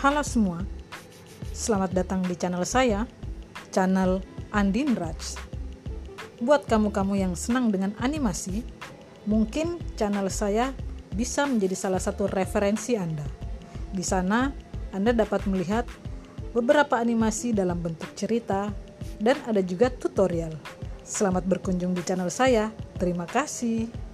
Halo semua, selamat datang di channel saya, channel Andin Raj. Buat kamu-kamu yang senang dengan animasi, mungkin channel saya bisa menjadi salah satu referensi Anda. Di sana, Anda dapat melihat beberapa animasi dalam bentuk cerita dan ada juga tutorial. Selamat berkunjung di channel saya. Terima kasih.